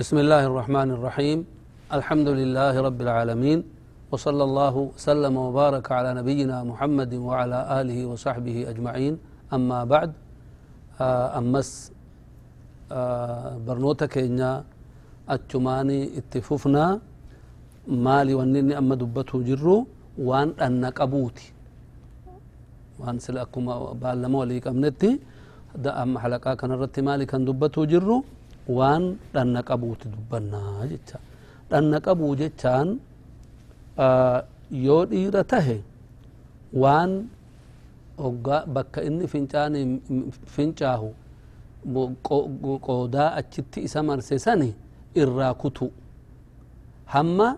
بسم الله الرحمن الرحيم. الحمد لله رب العالمين وصلى الله وسلم وبارك على نبينا محمد وعلى آله وصحبه أجمعين. أما بعد آه، أمس آه، برنوتك إنيا أتشماني اتففنا. مالي ونني أما دبته جرو وان أنك أبوتي. وان سلأكم بالما وليك أمنتي. دا أما حلقا كان الرتي مالي كان دبته جرو. وان أنك أبوتي دبنا جتا أنك أبو جتان oggaa bakka inni fincaani fincaahu qoodaa achitti isa marse sani irraa kutu hamma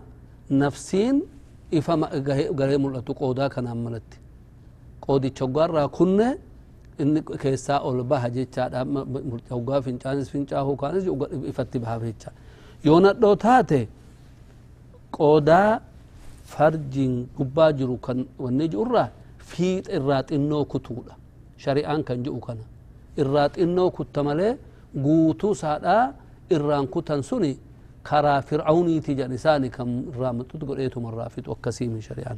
nafsiin ifa garee mul'atu qoodaa kanaan malatti qoodicha hoggaa irraa kunne inni keessaa ol baha jechaadha hoggaa fincaanis fincaahu kaanis ifatti baha jecha yoo nadhoo taate qoodaa farjiin gubbaa jiru kan wanni ji'urraa fiixa irraa xinnoo kutuudha shari'aan kan ji'u kana irraa xinnoo kutta malee guutuu saadhaa irraan kutan suni karaa fir'auniiti jedhan isaani kan irraa maxxutu godheetuma irraa fixu akkasii min shari'aan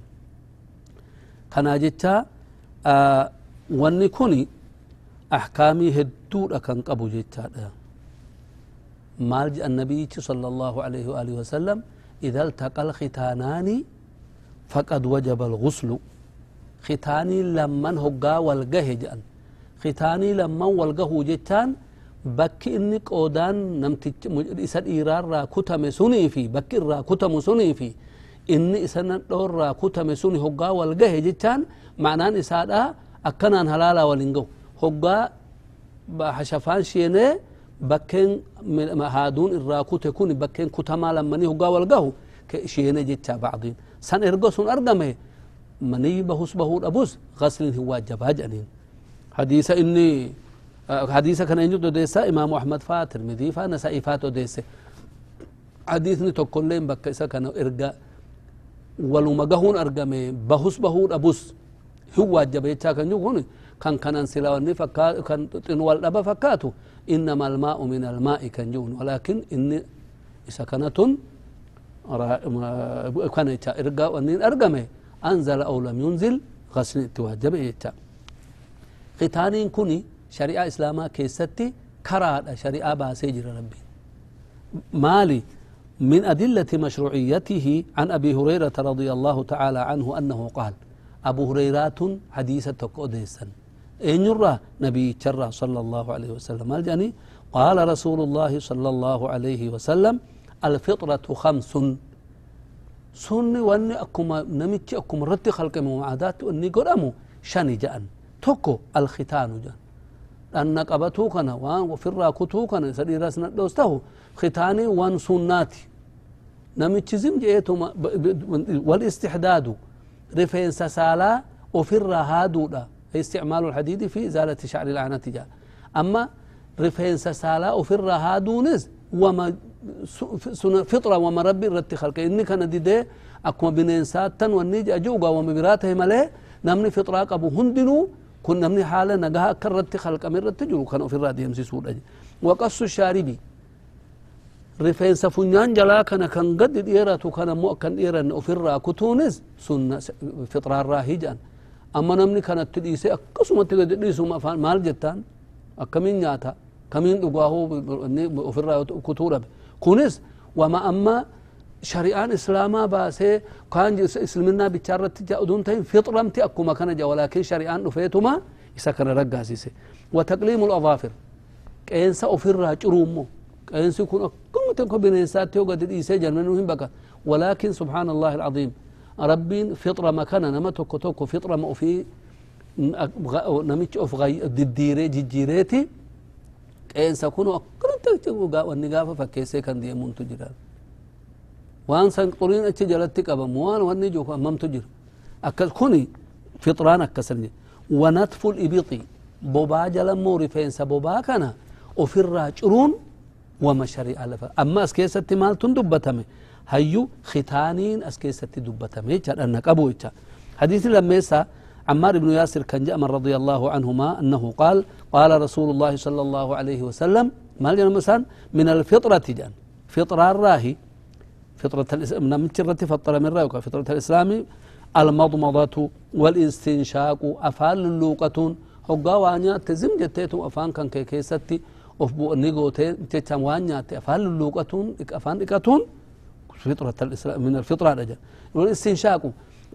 kanaa jecha wanni kun ahkaamii hedduudha kan qabu jechaadha. Maal jedhan nabiyyichi sala allahu alaihi waalihi wasalam إذا التقى الختانان فقد وجب الغسل ختاني لمن هقا والقه جأن ختاني لمن والقه جتان بك إني قودان نمتج إسان إيرار را كتم سني في بك را كتم سني في إني إسان دور را كتم سني هقا والقه جتان معنان إسادا أكنان هلالا ولنقو هقا بحشفان شيني bakkeen haaduun irraa kute kun bakkeen kutamaa lammanii hoggaa wal gahu sheene jecha bacdiin san ergo sun argame manii bahus bahuu dhabus gaslin hin waajjabaa jedhaniin hadiisa inni hadiisa kana eenyutu odeessa imaamu ahmad faa tirmidii faa nasa'ii faat odeesse hadiisni tokkolleen bakka isa kana erga waluma gahuun argame bahus bahuu kan jiru kun kan kanan sila wanni kan xin wal dhaba fakkaatu إنما الماء من الماء كان جون ولكن إن كانت كان إرقى وأنين أرقمه. أنزل أو لم ينزل غسل توجب إيتا ختانين كوني شريعة إسلاما كيستي كراد شريعة باسيجر ربي. مالي من أدلة مشروعيته عن أبي هريرة رضي الله تعالى عنه أنه قال أبو هريرة حديثة قديسا أين يرى نبي ترى صلى الله عليه وسلم الجاني قال رسول الله صلى الله عليه وسلم الفطرة خمس سني واني أكما نمتش أكما رتي خلق معادات واني قرأمو شاني جأن توكو الختان جأن أن قبتو وان وفرا كتو كان سدي راسنا دوسته ختاني وان سناتي نمتش زم جئتو رفين سسالا وفرا هادو استعمال الحديد في إزالة شعر العنة جاء أما رفين سسالا وفر هادونز وما فطرة وما ربي رت خلق إني كان دي دي أكما بنين ساتن ونيج أجوغا وما براته ملي نمني فطرة أبو هندنو. كن نمني حالة نقها كرت خلق من رت جلو. كان في الرادي يمسي سود وقص الشاربي. رفين سفنان جلا كان كان قد ديرا تو كان مو كان ديرا نفر كتونز سنة فطر الراهجة أما نمني كان تديس أقسم تقد ديس ما فان مال جتان. أكمين ياتا كمين دعاهو نفر كتورب كونز وما أما شريان إسلاما باسه كان إسلامنا بشارة تجا أدون تين فطر أم تأكل ما كان جوا لكن شريان نفيته ما يسكر رجع زيسه وتقليم الأظافر. كأنسا أفر رجرومه qeensi kun akkuma tokko bineensaatti yoo gadi dhiisee jalmenuu hin baqa walaakin subhaana allahi alcaziim ربين فطرة مكانا نما توكو توكو فطرة ما في نميتش أوف غي ديري جيجيريتي كأن سكونوا أكرم تكتبوا قا والنقافة فكيسي كان دي من تجران. وان سان قرين اتش جلتي قبا موان واني جوكو أمام تجر. أكل كوني فطران أكسرني ونتف الإبطي بوبا جلمو رفين سبوبا كان وفر راجرون ومشاري ألفا أما أسكيسة مال تندبتمي هيو ختانين أسكيسة دبتمي أن قبو حديث لما يسا عمار بن ياسر كان من رضي الله عنهما أنه قال قال رسول الله صلى الله عليه وسلم ما مثلا؟ من الفطرة جان. فطرة الراهي. فطرة الإسلام. الرت فطر من رأيك. فطرة الإسلام المضمضة والإستنشاق أفعال اللوقة. هقا وانيا تزم جتيتم. أفان كان كي كيستي of bu'anii gootee jechaan waan nyaatte afaan lulluuqatuun afaan dhiqatuun min alfixraadha jedha wal istinshaaqu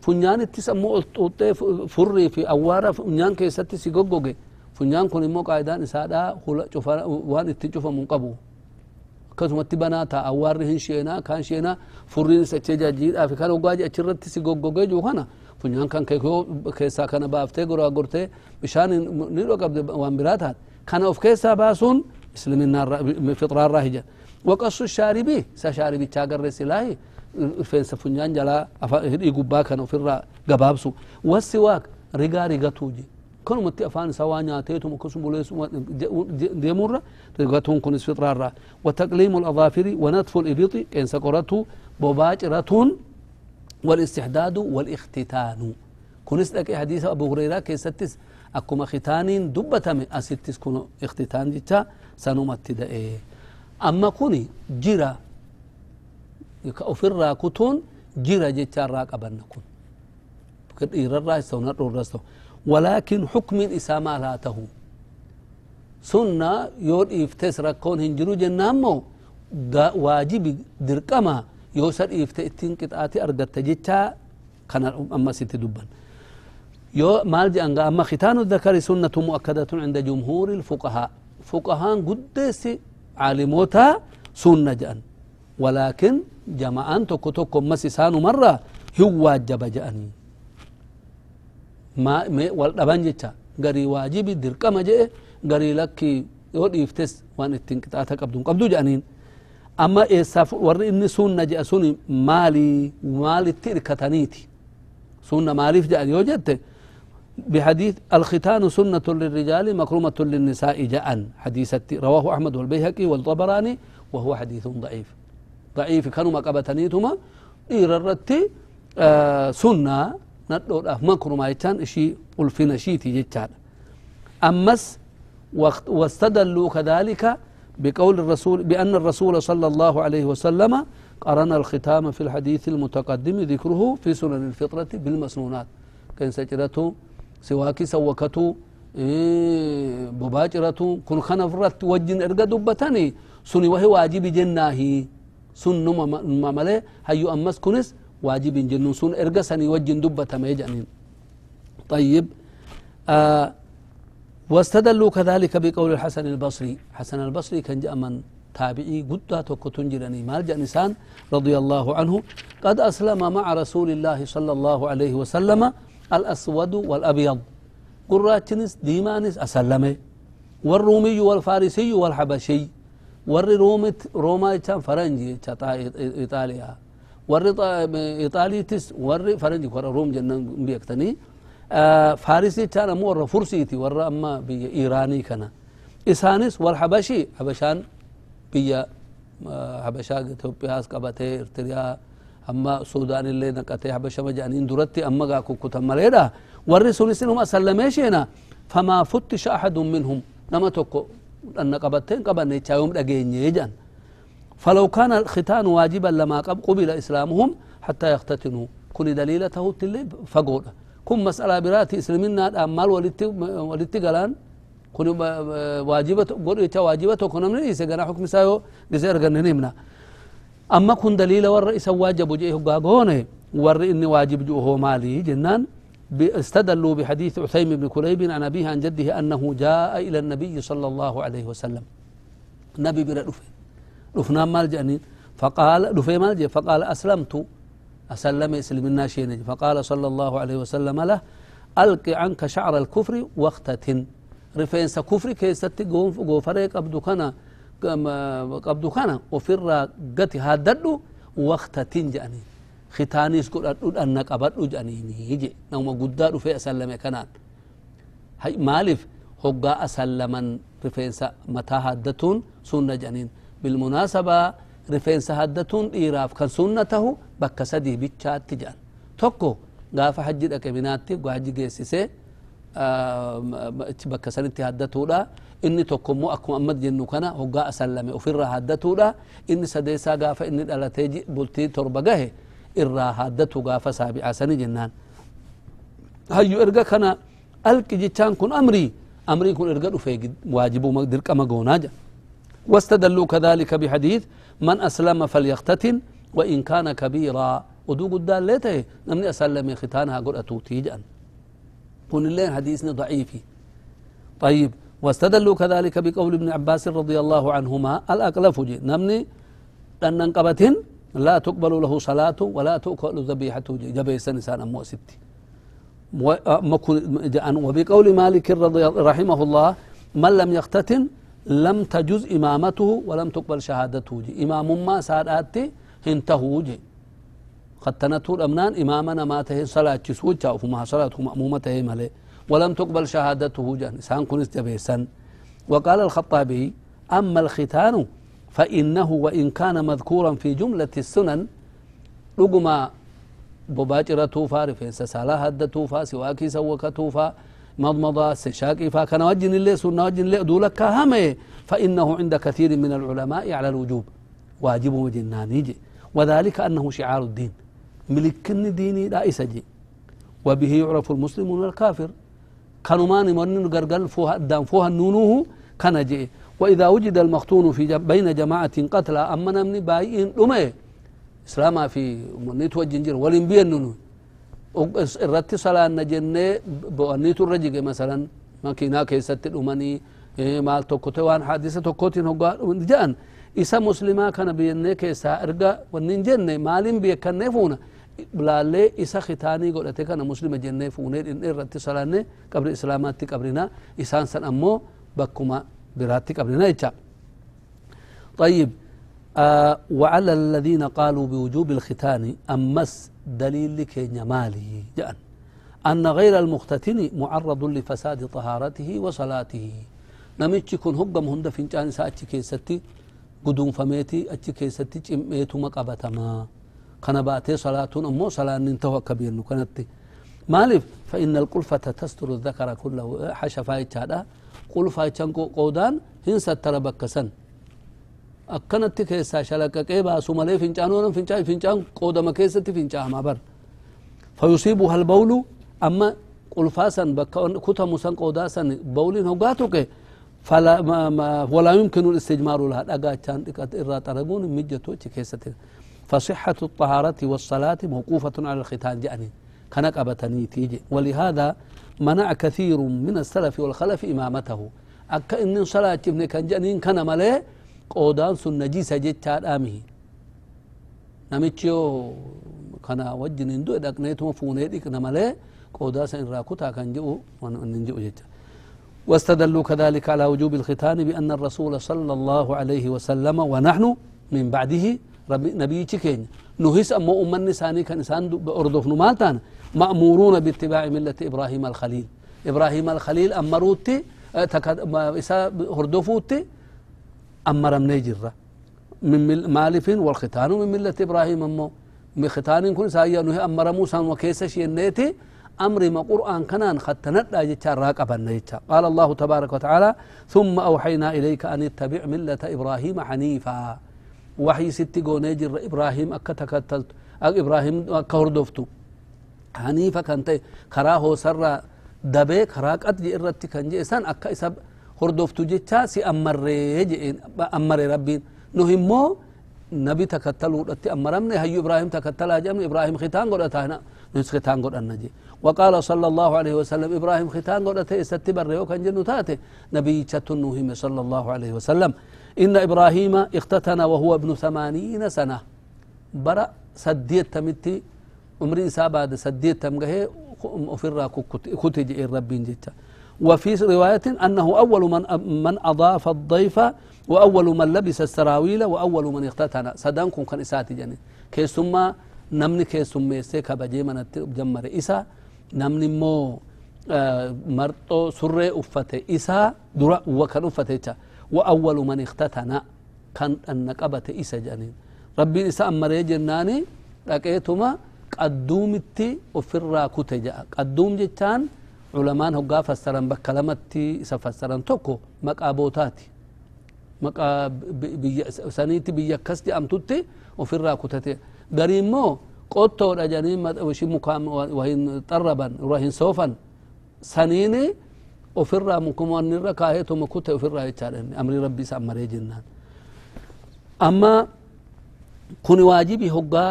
funyaanittis ammoo ol xuuxxee furrii fi awwaara funyaan keessatti si goggoge funyaan kun immoo qaayidaan isaadha hula cufa waan itti cufamu qabu akkasumatti banaa ta'a awwaarri hin sheenaa kaan sheenaa furriin isa achee jajjiidhaa fi kan hoggaa achirratti si goggogee jiru kana funyaan kan keessaa kana baaftee goraa gortee bishaan ni dhoqabde waan biraa taate كان أوف كيسا باسون اسلم النار فطر الراهجة. وقص الشاربي سشاربي تاجر سلاه فين سفنجان جلا يقبا كان في الرا جبابسو والسواك رجا رجا توجي. كن متي أفان سوانيا تيتم كسم بوليس ديمور رجاتون كنس فطر الرا. وتقليم الأظافر ونطف الإبط ان سقرته بباجرتون والاستحداد والاختتان. كنس لك حديث أبو هريرة كيستس أكما ختانين دبتم أستس كنو إختتان جتا سنومت دئي أما كوني جرا أفر راكتون جرا جتا راك أبن كون كد إيرا الرأس ونر الرأس ولكن حكم إسامة لا تهو. سنة يود إفتس ركون هنجرو جنامو. واجب درقما يوسر إفت إتين قطعاتي أرغت جتا كان أما ست دبا يو مال جان أما ختان الذكر سنة مؤكدة عند جمهور الفقهاء. فقهاء قدس عالموتا سنة جأن. ولكن جماعان توكو توكو مسيسان مرة هو واجب جاني ما والدبان جتا. غري واجب درقم جئ. غري لكي يود إفتس وان إتين قطعاتك قبدون قبدو جأنين. أما إيساف ور إني سنة جاء سني مالي مالي تركتنيتي سنة مالي جاء يوجد بحديث الختان سنة للرجال مكرمة للنساء جاء حديث رواه أحمد والبيهقي والطبراني وهو حديث ضعيف. ضعيف كانوا مقبتنيتما إيررتي آه سنة ندور مكرمة يتان إشي ألفنا شيتي جتان أمس واستدلوا كذلك بقول الرسول بأن الرسول صلى الله عليه وسلم قرن الختام في الحديث المتقدم ذكره في سنن الفطرة بالمسنونات. كان سجرته سواكي سوكته إيه بباجرته كن خنفرت وجن ارقى دبتني سني وهي واجب جناهي. سن ما ملي هيو أمس كنس واجب جنون. سن ارقى سني وجن دبتا ما طيب آه واستدلوا كذلك بقول الحسن البصري. حسن البصري كان جاء من تابعي قد توكتون جراني مال جاء نسان رضي الله عنه. قد أسلم مع رسول الله صلى الله عليه وسلم الأسود والأبيض. قراتنس ديمانس أسلمه والرومي والفارسي والحبشي. ور رومت روما كان فرنجي إيطاليا. ور إيطالي تس ور فرنجي ور روم جنن بيكتني. فارسي كان مو ورا فرسيتي ورا أما بي إيراني كان إسانس والحبشي حبشان بيا حبشا إثيوبيا قبته إرتريا أما سودان اللي نقته حبشا مجانين درتي أما قا كوكوتا مليدا وري سنسنهم أسلميشينا فما فتش أحد منهم. نما توكو. أن قبتين قبن يوم دقيني جان فلو كان الختان واجبا لما قبل إسلامهم حتى يختتنوا. كل دليلته تلي فقوله كن مسألة براتي إسلامنا أمال ولدت قلان. كن واجبة قول واجبة كن من إيسا حكم سايو. قزير قنا نمنا أما كن دليل إيسا واجب جيه قاقونه ور إني واجب جوه مالي جنان استدلوا بحديث عثيم بن كليب عن أبيه عن جده أنه جاء إلى النبي صلى الله عليه وسلم. نبي بلا دفن دفنا مال جانين. فقال دفي مال جي فقال أسلمت. أسلم يسلم الناس فقال صلى الله عليه وسلم له ألق عنك شعر الكفر وقتة رفينس كفر كيست غوفريك قبدو كان قبدو كان وفر قتي هاددو وقتة جاني ختانيس قد أدود أنك أبدو جاني. يجي نوم قدار في أسلم كنان. هاي مالف. هقا أسلمن رفينس متى هادتون سنة جانين. بالمناسبة kan sunna tahu bakka sadii bichaatti jedhan tokko gaafa hajji dhaqe minaatti hajji geessisee bakka sanitti haddatuudha inni tokko immoo akkuma ammad jennu kana hoggaa asallame ofirraa haddatuudha inni sadeessaa gaafa inni dhalatee bultii torba gahe irraa haddatu gaafa saabi'aa sani jennaan hayyu erga kana alqi jechaan kun amrii amrii kun erga dhufe waajibu dirqama goonaa jedha واستدلوا كذلك بحديث من أسلم فليختتن وإن كان كبيرا ودو قدان ليته نمني أسلم ختانها قل أتوتي قل اللين حديثنا ضعيف. طيب واستدلوا كذلك بقول ابن عباس رضي الله عنهما الأقلف جي نمني لأن انقبتن لا تقبل له صلاة ولا تؤكل ذبيحته جبي سنسان أمو ستي. وبقول مالك رضي رحمه الله من لم يختتن لم تجز إمامته ولم تقبل شهادته إمام ما ساداتي هنته جي ختنته الأمنان إمامنا ما تهي صلاة جسوجة وفما صلاة مأمومته ملي. ولم تقبل شهادته جان إسان كنس جبيسا وقال الخطابي أما الختان فإنه وإن كان مذكورا في جملة السنن رقما بباجرة توفا رفين سسالة هد توفا سواكي سوك توفا مضمضة سشاكي فكان وجن اللي سنة وجن اللي دولك همي فإنه عند كثير من العلماء على الوجوب. واجب وجنانيجي وذلك أنه شعار الدين. ملكن ديني لا إسجي وبه يعرف المسلمون الكافر. كانوا ما نمرن قرقل فوها الدام فوها النونوه كان جي وإذا وجد المختون في جب بين جماعة قتلى أما من بايئين لمي إسلاما في منيت وجنجر ولم بي النونوه الرتي صلاة نجنة بأنيت الرجيق مثلا. ما كنا كيست الأماني إيه، ما تكوتي وان حادثة تكوتي نقا جان إسا مسلمة كان بيجنة كيسا أرقى وننجنة مالين بيكنفونه بلالي إساخ تاني قول أتكا مسلم جنة فونير إن إرادتي صلاني قبر إسلاماتي قبرنا إسان سن أمو بكما براتي قبرنا إيجا طيب آه وعلى الذين قالوا بوجوب الختان أمس دليل لكي نمالي جأن أن غير المختتن معرض لفساد طهارته وصلاته نمتش كن هقم هند فنجان ساتي كيستي قدوم فميتي أتي كيستي جميتو مقابة ما قنباتي صلاة أمو صلاة ننتهى كبير نكنت مالف فإن القلفة تستر الذكر كله. حشا فايتا دا. قلفة تنكو قودان هنسا تربك سن. أكنت كيسا شلقا كيبا سمالي فنچان ورن فنچان فنچان قودة مكيسة فنچان ما بر. فيصيبها البول أما قلفة سن بكا كتا مسن قودة سن بولين هو قاتوك. فلا ما ما ولا يمكن الاستجمار لها. أقاتان إرات أرقون مجتو تكيسة تكيسة فصحة الطهارة والصلاة موقوفة على الختان. جأني كان قبتني تيجي. ولهذا منع كثير من السلف والخلف إمامته. أكا إن صلاة ابن كان جأنين كان sun najiisa jechaadhaamihi namichi yoo kana wajjin hin du'e dhaqneetuma fuunee dhiqna malee qoodaa san irraa kutaa kan jedhu hin jedhu jecha واستدلوا كذلك على وجوب الختان بأن الرسول صلى الله عليه وسلم ونحن من بعده نبي كين نهس أما أمن نساني كان إنسان بأردف نمالتان مأمورون باتباع ملة إبراهيم الخليل. إبراهيم الخليل أمروتي إسا هردفوتي أمرمني جرة من مالف والختان من ملة إبراهيم أمو. من ختان كن سايا نهي أمر موسى وكيس شينيتي. أمر ما قرآن كنان ختنت لا جتشار راقبا قال الله تبارك وتعالى ثم أوحينا إليك أن اتبع ملة إبراهيم حنيفا. وحي ست نيجر إبراهيم أكتكتلت إبراهيم أكهردفتو حنيفا كانت كراه سر دبي كراك أتجي إرتي كان جيسان أكا إساب hordoftu jecha si ammarree jedheen ammare rabbiin nu immoo nabi takkattaluudhatti ammaramne hayyu ibraahim takkattalaa jedhamne ibraahim khitaan godhataana nus khitaan godhanna je وقال صلى الله عليه وسلم إبراهيم ختان قد استبر وكان جنو تاتي نبي نوهم صلى الله عليه وسلم إن إبراهيم اختتن وهو ابن ثمانين سنة. برا سديت تمتي عمري ساباد سديت تمغه أفرا كتج الرب جتا وفي رواية أنه أول من من أضاف الضيف وأول من لبس السراويل وأول من اختتن. سدانكم كان إساتي جنين كيسما نمني كيسما يسيك بجي من جمر إسا. نمني مو مرطو سرة أفته إسا درا وكان أفته وأول من اختتن كان النقبة إسا جنين ربي إسا أمر جناني لقيتما قدومتي وفرا كتجا. قدوم جتان علمان هقا فسرن بكلمتي سفسرن توكو. مقابوتاتي مقا سنيتي بيكس أمتوتي وفي الراكوتتي قريمو قوتو رجانين وشي مقام وهين طربا وهين صوفا. سنيني الرا مكم ونرى كاهيتو مكوتة وفي الرا يتشارن أمر ربي سأمري جنان أما كوني واجبي هقا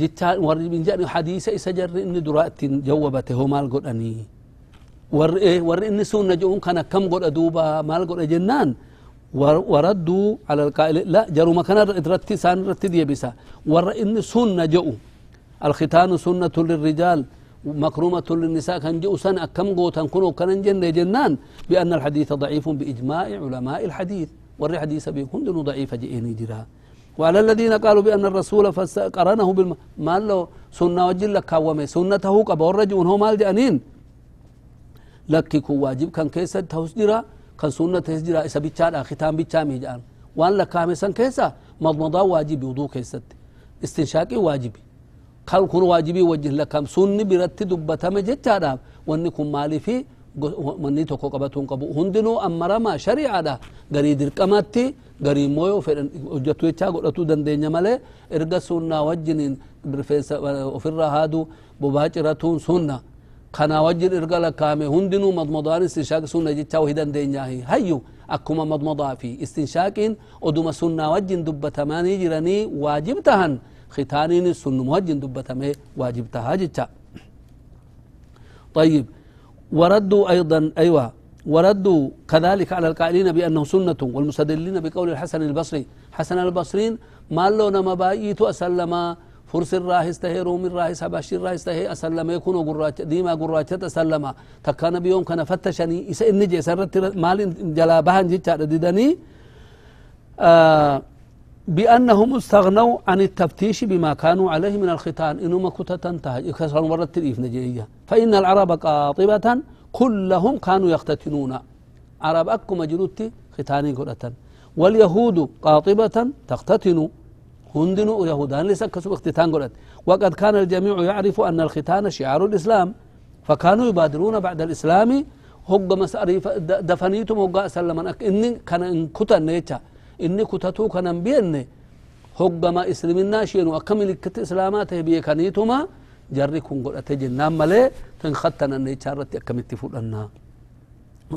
جتان ورد من جاني حديثة إسجر إني درأت جوبته مال قد أني. ور إيه ور إني سنة جون كان كم قد أدوبا مال قد جنان وردوا على القائل لا جروا مكان ادرتي سان رتدي بيسا ور إني سنة جو الختان سنة للرجال. مكرومة للنساء كان جو سنة كم قوتان كنوا كان جن جنان بأن الحديث ضعيف بإجماع علماء الحديث ور حديث بيكون ضعيف جئني جرا. وعلى الذين قالوا بأن الرسول قرنه بالم ما له سنة وجل لك كومي سنته قبل الرجل هو مال جأنين. لك كو واجب كان كيسا تهسجرا كان سنة تهسجرا إسا بيتشار ختام بيتشار ميجان. وان لك كامسا كيسا مضمضا واجب وضوء كيسا استنشاقي واجبي. كن واجبي وجه لك سنة برت دبتم جتشارا واني كن مالي في manni tokko qabatuun qabu hundinuu ammaramaa shari'aadha garii dirqamatti garii mooyoo fedhan hojjetu jechaa godhatuu dandeenya malee erga sunnaa wajjiniin rifeensa ofirraa haadu bobaa ciratuun sunna kanaa wajjin erga lakkaame hundinuu madmadaan istinshaaqi sunna jechaa wahi dandeenyaahi hayyu akkuma madmadaa fi istinshaaqiin oduma sunnaa wajjin dubbatamanii jiranii waajib tahan sunnuma wajjin dubbatamee waajib tahaa jecha طيب وردوا أيضا أيوة وردوا كذلك على القائلين بأنه سنة والمستدلين بقول الحسن البصري حسن البصرين ما لون ما بايت أسلم فرس الراهس تهي روم الراهس حباشي الراهس تهي أسلم يكون قراج ديما قراجة أسلم تكان بيوم كان فتشني إسا إنجي سرت مال جلابها جيتشا ددني آه بأنهم استغنوا عن التفتيش بما كانوا عليه من الختان. إنما كتة تنتهج إكسر مرة تليف نجية فإن العرب قاطبة كلهم كانوا يختتنون. عرب أكو مجلوتي ختاني قرأة واليهود قاطبة تختتن. هندن يهودان ليس كسب اختتان قرأة وقد كان الجميع يعرف أن الختان شعار الإسلام. فكانوا يبادرون بعد الإسلام. هق مسأري دفنيتم. هق أسلم. إني كان إن كتن نيتشا inni kutatu kanan biyenne hoggama islimina shenu akka milikkiti islama tae biyekanituma jarri kun godhate jennan male tan kattananne icha irratti akkamitti fudanna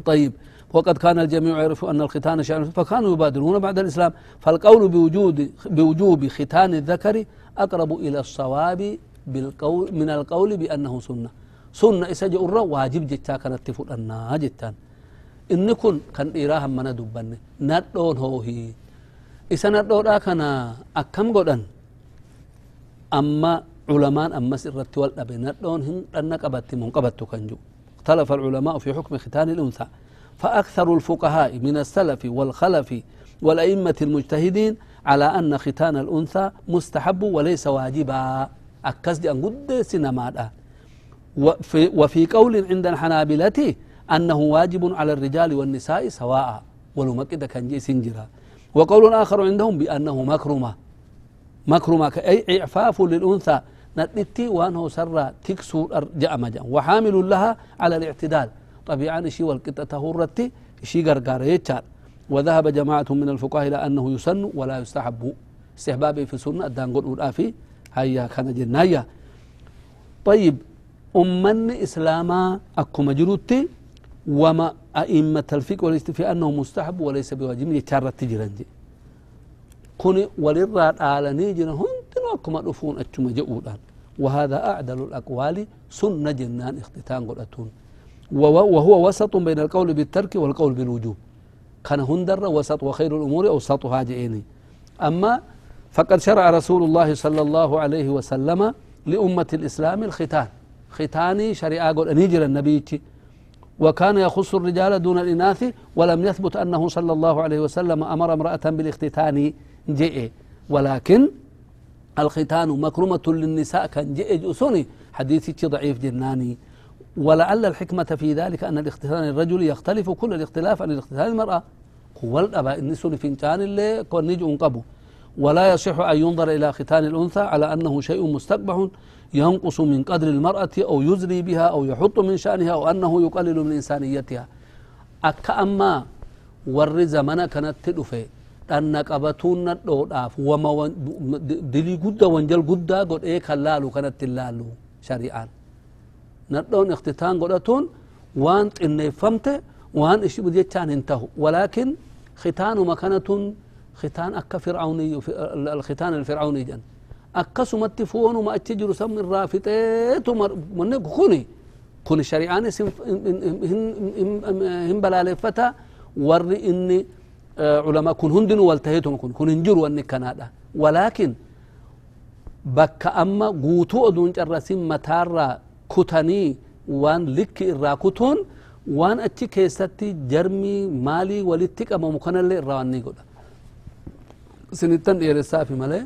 طيب وقد كان الجميع يعرف ان الختان شان فكانوا يبادرون بعد الاسلام فالقول بوجود بوجوب ختان الذكر اقرب إلى الصواب بالقول من القول بانه سنه سنه اسجر واجب جتا كانت تفوت النا جتا inni kun kan dhiiraa hammana dubbanne nadhoon hoohi isa nadhoodha kana akkam godhan amma culamaan ammas irratti wal dhabe nadhoon hin dhanna qabatti mun qabattu kan jiru اختلف العلماء في حكم ختان الأنثى فأكثر الفقهاء من السلف والخلف والأئمة المجتهدين على أن ختان الأنثى مستحب وليس واجبا أكسد أن قد سنما وفي, وفي قول عند الحنابلة أنه واجب على الرجال والنساء سواء ولو مكد كان جي سنجرا وقول آخر عندهم بأنه مكرمة. مكرمة أي إعفاف للأنثى. نتنتي وأنه سر تكسو جاء. مجا وحامل لها على الاعتدال. طبيعا شي والقطة هرتي شي يتشار. وذهب جماعة من الفقهاء إلى أنه يسن ولا يستحب. استحبابي في سنة الدان قول هيا هيا كان جنايا طيب أمني إسلاما أكو مجروتي وما أئمة الفقه والاستفاء أنه مستحب وليس بواجب. يتشارة تجرنجي كوني وللراد آلني جنا هنتنو أكما رفون أتشما جؤودان. وهذا أعدل الأقوال سنة جنان اختتان قرأتون. وهو وسط بين القول بالترك والقول بالوجوب. كان هندر وسط وخير الأمور أوسطها جئيني. أما فقد شرع رسول الله صلى الله عليه وسلم لأمة الإسلام الختان. ختاني شريعة قول أنيجر النبي وكان يخص الرجال دون الإناث ولم يثبت أنه صلى الله عليه وسلم أمر امرأة بالاختتان جئ. ولكن الختان مكرمة للنساء كان جئ جؤسوني حديثي ضعيف جناني. ولعل الحكمة في ذلك أن الاختتان الرجل يختلف كل الاختلاف عن الاختتان المرأة. هو الأباء النسون فنجان اللي كون انقبو ولا يصح أن ينظر إلى ختان الأنثى على أنه شيء مستقبح ينقص من قدر المرأة أو يزري بها أو يحط من شأنها أو أنه يقلل من إنسانيتها. أكا أما ور منا كانت تلوفي أنك أبتون نتلوت آف وما دلي قد وانجل قد قد إيه كاللالو كانت تلالو شريعان. نتلون اختتان قدتون. وان إني فمت وان إشي بدي تان انتهو. ولكن ختان مكانة ختان أكا فرعوني الختان الفرعوني جنت akkasumatti foonuma achi jiru sam irraa fixeetu manne kuni kun shari'aanis hin balaaleffata warri inni علماء كن هندن والتهيتم كن كن هنجر واني كنادا. ولكن بك أما قوتو أدون جرسين متارا كتني وان لك إرا كتون وان أتي كيستي جرمي مالي ولتك أما مكان اللي إراني قد سنتن إيرسا في ملي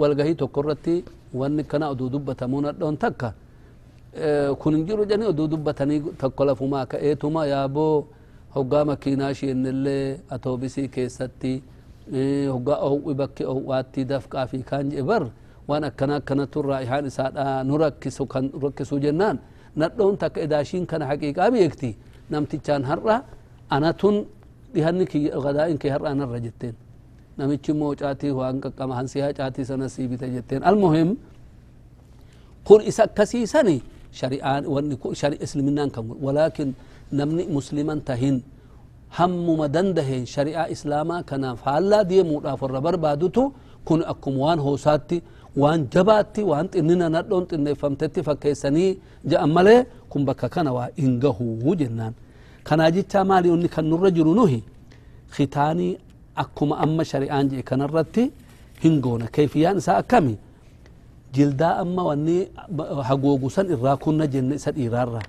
والغهي تقرتي وان كنا أدو دبة مونا دون تكا kun hin jiru jani oduu dubbatanii tokko lafumaa ka'eetuma yaaboo hoggaa makiinaa shiennillee atoobisii keessatti hoggaa ohwi bakki ohwaatti dafqaa fi kaan jedhe bar waan akkana akkanattu raa'ihaan isaadha nu rakkisu kan rakkisu jennaan nadhoon takka edaashiin kana haqiiqaa beekti namtichaan har'a anatun dhihanni gadaa'in kee har'a anarra jetteen waan qaqqama hansiyaa caatii sana sii bita jetteen almuhim kun isa akkasiisani shari'aan wanni shari islaminaan kan walaakin namni musliman tahin hammuma dandaheen shari'aa islaamaa kanaaf faallaa deemuudhaaf warra barbaadutu kun akkuma waan hoosaatti waan jabaatti waan xinnina nadhoon xinneeffamtetti fakkeessanii je'an malee kun bakka kana waa hin gahuu jennaan kanaa jechaa maali inni kan nurra jiru nuhi khitaanii akkuma amma shari'aan jee kanarratti hin goona keefiyaan isaa akkami jildaa amma wanni hagoogu san irraa kunna jenne isa dhiiraarra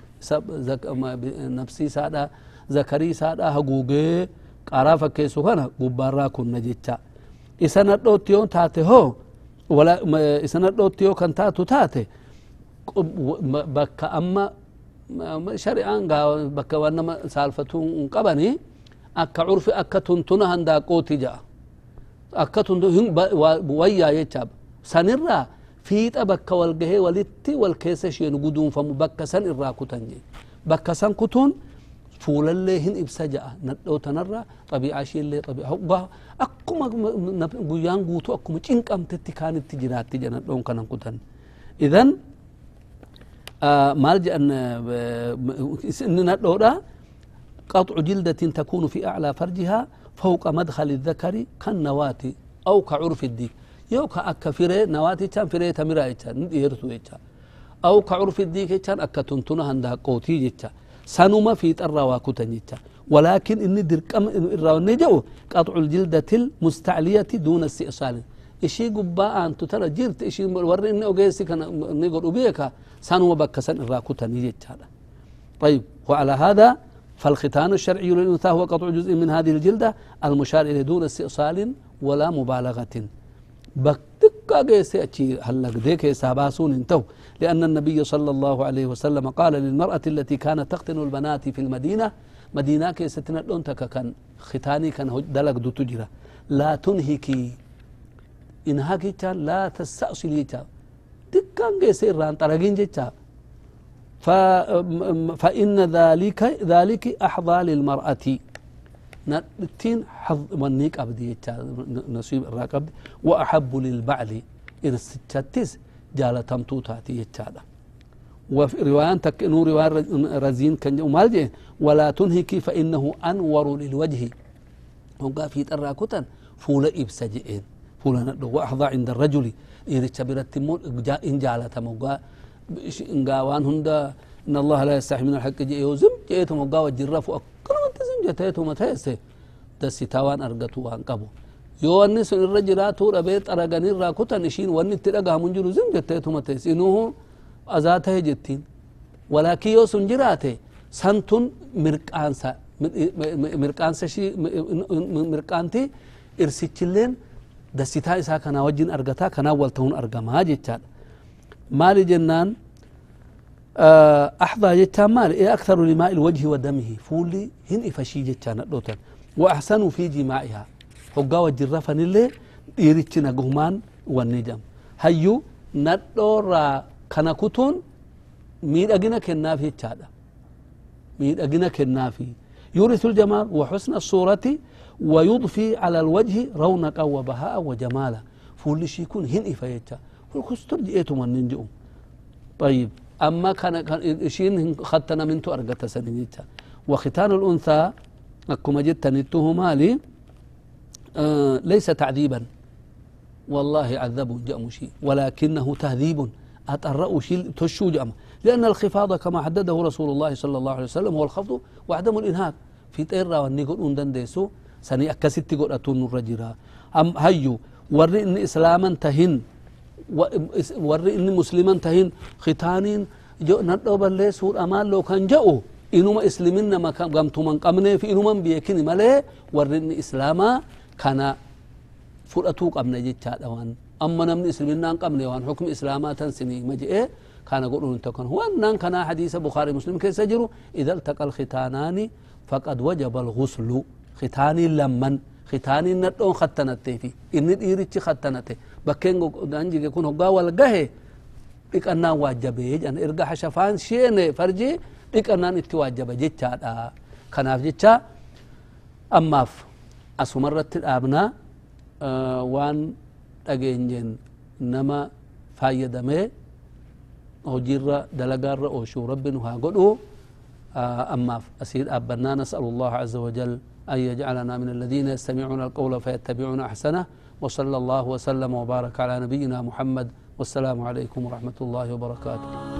nafsii isaadha zakarii isaadha haguugee qaaraa fakkeessu kana gubbaarraa kunna jecha isa nadhootti yoo taate hoo isa nadhootti yoo kan taatu taate bakka amma shari'aan bakka waan nama saalfatuu hin qabanii akka curfi akka tuntuna handaaqooti ja'a akka wayyaa jecha sanirraa fiixa bakka wal gahee walitti wal keessa isheen guduunfamu bakka san irraa kutan jee bakka san kutuun fuulallee hin ibsa ja'a nadhoo tanarra xabii'aa isheellee xabii'aa akkuma guyyaan guutuu akkuma cinqamtetti kaanitti jiraatti jedha nadhoon kanan kutan idan maal jedhan inni nadhoodha قطع جلدة تكون في أعلى فرجها فوق مدخل الذكر كالنواة أو كعرف الديك يو كأكا فري نواتي كان فري تمرا يتشان أو كعرف الديك يتشان أكا تنتنا هندا قوتي يتشان سنما في ترى واكوتا ولكن إني دركم الراوني جو قطع الجلدة المستعلية دون استئصال. tana jirti ishii warri inni ogeessi kana ni godhu beeka sanuma bakka san irraa kutanii jechaadha طيب وعلى هذا فالختان الشرعي للأنثى هو قطع جزء من هذه الجلدة المشار إليه دون استئصال ولا مبالغة. بكتكا جيسي أتشي هلق ديك ساباسون انتو. لأن النبي صلى الله عليه وسلم قال للمرأة التي كانت تختن البنات في المدينة مدينة كي ستنا كان ختاني كان دلق دو تجرى. لا تنهكي. إنهاكي لا تستأصلي دكان جيسي إران طرقين جيتا فإن ذلك ذلك أحظى للمرأة. نتين حظ منيك أبدي نصيب الراقب وأحب للبعل إرستشتس جالة تمتوتاتي يتشادا وفي رواية تكنو رواية رزين كان ومالجي ولا تنهك فإنه أنور للوجه. وقا في تراكتا فول إبسجئين فول وأحظى عند الرجل. إرتش برتمون إن جالة موقع إنغاوان هندا إن الله لا يستحي من الحق جي يوزم جيتهم وقاوا جرفوا كل أنت زم جتهتهم تهسه دس تاوان أرغتو وان قبو يو إن سن الرجلا تور ابي ترغن راكوت نشين ون تدغا منجر زم جتهتهم تهسه انه أزاته جتين. ولكن يو سن جراته. سنتون مرقانسا مرقانسا شي مرقانتي ارسيتلين دسيتا إسا كانا وجين أرغتا كانا ولتون أرغما جتاد مال جنان أحظى جتان مال إيه أكثر لماء الوجه ودمه؟ فولي هن إفشي جتان دوتن وأحسن في جماعها. هقا وجرفن اللي wanni jedhamu hayyu nadhoorraa kana kutuun miidhagina kennaaf jechaadha miidhagina kennaafi يورث الجمال وحسن الصورة ويضفي على الوجه رونقا وبهاء وجمالا. فول شي يكون هن إفايتا طيب أما كان كان شين ختنا منتو أرقت سنينيتا. وختان الأنثى أكما جدت نتوه مالي آه ليس تعذيبا. والله عذب جأم شيء ولكنه تهذيب. أتأرأ شيء تشو جأم. لأن الخفاض كما حدده رسول الله صلى الله عليه وسلم هو الخفض وعدم الإنهاك. في طيرة والنقل أندن ديسو سني أكست قد أتون الرجرا أم هيو ورئ إن إسلاما تهن. تهن ختانين جو ندو بلي سور أمان لو كان جاءوا إنما إسلمنا ما قمت من قمنا في إنما بيكني ملي ورئ إن إسلاما كان فرأتو قمنا جيتشاد وان أما نمن إسلمنا قمنا وان حكم إسلاما تنسني مجئ كان يقولون تكون هو أن كان حديث بخاري مسلم كيف سجروا إذا التقى الختانان فقد وجب الغسل ختاني لمن ختاني ندون ختنته في. إن إيرتش ختنته بكين دانجي يكون هقا والقه إقنا واجبه جان إرقى حشفان شين فرجي إقنا نتواجب جيتشا كناف جيتشا. أماف. أسمرت الأبناء آه وان أجينجن نما فايدمه hojiirra dalagaarra ooshuu rabbi nu haa godhu أماف. أسير أبنا. نسأل الله عز وجل أن يجعلنا من الذين يستمعون القول فيتبعون أحسنه. وصلى الله وسلم وبارك على نبينا محمد. والسلام عليكم ورحمة الله وبركاته.